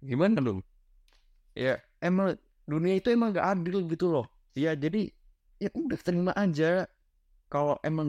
gimana dong? Ya emang dunia itu emang gak adil gitu loh. Ya jadi ya udah terima aja kalau emang gak